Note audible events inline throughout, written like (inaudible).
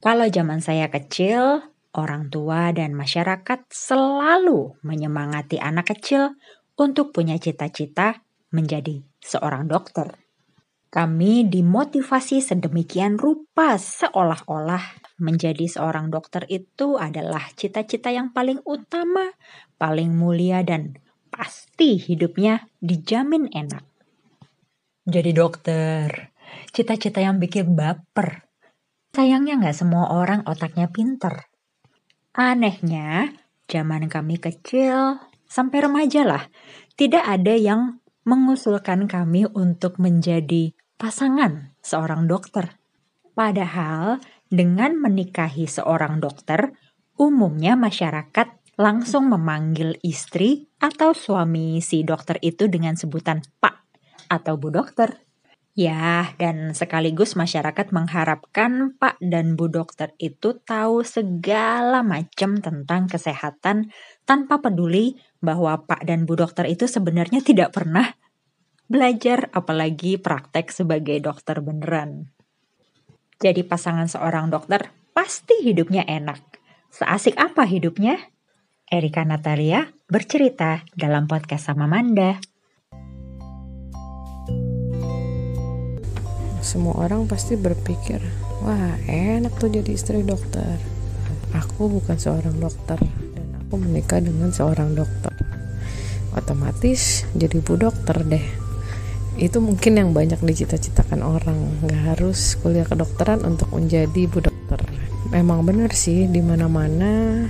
Kalau zaman saya kecil, orang tua dan masyarakat selalu menyemangati anak kecil untuk punya cita-cita menjadi seorang dokter. Kami dimotivasi sedemikian rupa seolah-olah menjadi seorang dokter itu adalah cita-cita yang paling utama, paling mulia dan pasti hidupnya dijamin enak. Jadi dokter, cita-cita yang bikin baper. Sayangnya nggak semua orang otaknya pinter. Anehnya, zaman kami kecil sampai remaja lah, tidak ada yang mengusulkan kami untuk menjadi pasangan seorang dokter. Padahal dengan menikahi seorang dokter, umumnya masyarakat langsung memanggil istri atau suami si dokter itu dengan sebutan Pak atau Bu Dokter. Ya, dan sekaligus masyarakat mengharapkan Pak dan Bu Dokter itu tahu segala macam tentang kesehatan tanpa peduli bahwa Pak dan Bu Dokter itu sebenarnya tidak pernah belajar apalagi praktek sebagai dokter beneran. Jadi pasangan seorang dokter pasti hidupnya enak. Seasik apa hidupnya? Erika Natalia bercerita dalam podcast sama Manda. Semua orang pasti berpikir, wah enak tuh jadi istri dokter. Aku bukan seorang dokter dan aku menikah dengan seorang dokter. Otomatis jadi bu dokter deh. Itu mungkin yang banyak dicita-citakan orang. Nggak harus kuliah kedokteran untuk menjadi bu dokter. Memang benar sih di mana-mana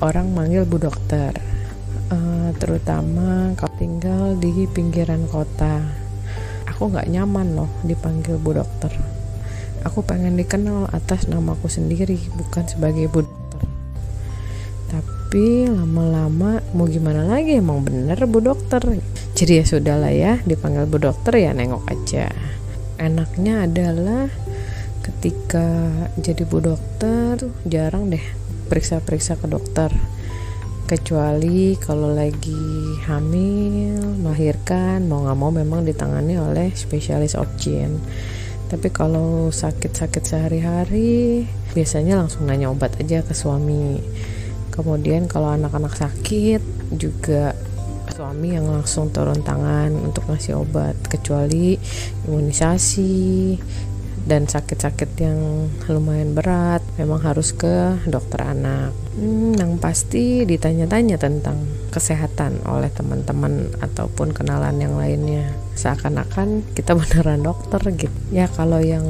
orang manggil bu dokter. Uh, terutama kalau tinggal di pinggiran kota aku nggak nyaman loh dipanggil bu dokter. Aku pengen dikenal atas namaku sendiri bukan sebagai bu dokter. Tapi lama-lama mau gimana lagi? Emang bener bu dokter? Jadi ya sudahlah ya dipanggil bu dokter ya nengok aja. Enaknya adalah ketika jadi bu dokter jarang deh periksa-periksa ke dokter kecuali kalau lagi hamil melahirkan mau nggak mau memang ditangani oleh spesialis obgyn tapi kalau sakit-sakit sehari-hari biasanya langsung nanya obat aja ke suami. Kemudian kalau anak-anak sakit juga suami yang langsung turun tangan untuk ngasih obat. Kecuali imunisasi dan sakit-sakit yang lumayan berat memang harus ke dokter anak. Hmm, yang pasti ditanya-tanya tentang kesehatan oleh teman-teman ataupun kenalan yang lainnya. Seakan-akan kita (laughs) beneran dokter gitu. Ya kalau yang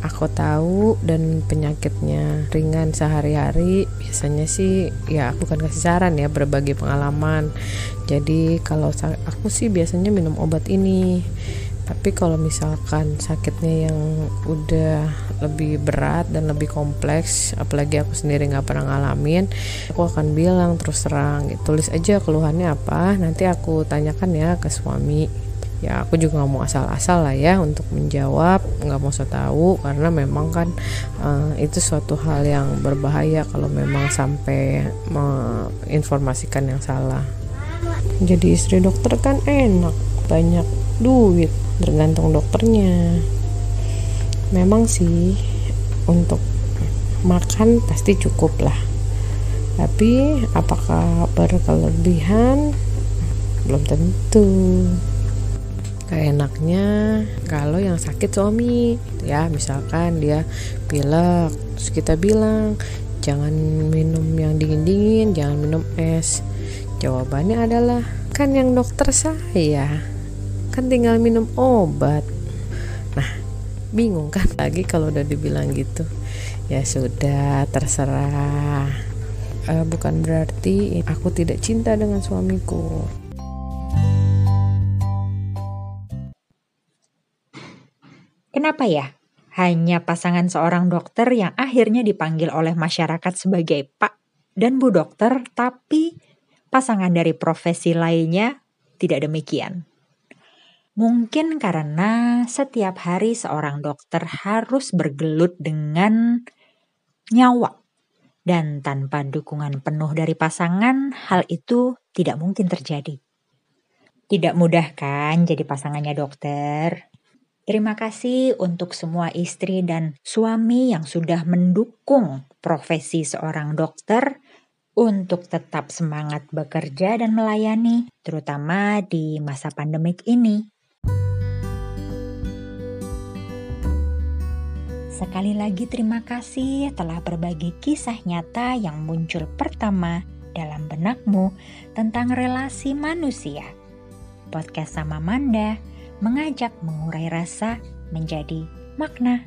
aku tahu dan penyakitnya ringan sehari-hari biasanya sih ya bukan kasih saran ya berbagi pengalaman. Jadi kalau aku sih biasanya minum obat ini tapi kalau misalkan sakitnya yang udah lebih berat dan lebih kompleks apalagi aku sendiri nggak pernah ngalamin aku akan bilang terus terang gitu. tulis aja keluhannya apa nanti aku tanyakan ya ke suami ya aku juga nggak mau asal-asal lah ya untuk menjawab nggak mau so tahu karena memang kan uh, itu suatu hal yang berbahaya kalau memang sampai menginformasikan yang salah jadi istri dokter kan enak banyak duit tergantung dokternya. Memang sih untuk makan pasti cukup lah. Tapi apakah berkelebihan? Belum tentu. Enaknya kalau yang sakit suami ya. Misalkan dia pilek terus kita bilang jangan minum yang dingin-dingin jangan minum es. Jawabannya adalah kan yang dokter saya kan tinggal minum obat nah bingung kan lagi kalau udah dibilang gitu ya sudah terserah uh, bukan berarti aku tidak cinta dengan suamiku Kenapa ya? Hanya pasangan seorang dokter yang akhirnya dipanggil oleh masyarakat sebagai Pak dan Bu Dokter, tapi pasangan dari profesi lainnya tidak demikian. Mungkin karena setiap hari seorang dokter harus bergelut dengan nyawa, dan tanpa dukungan penuh dari pasangan, hal itu tidak mungkin terjadi. Tidak mudah kan jadi pasangannya dokter? Terima kasih untuk semua istri dan suami yang sudah mendukung profesi seorang dokter untuk tetap semangat bekerja dan melayani, terutama di masa pandemik ini. Sekali lagi terima kasih telah berbagi kisah nyata yang muncul pertama dalam benakmu tentang relasi manusia. Podcast sama Manda mengajak mengurai rasa menjadi makna.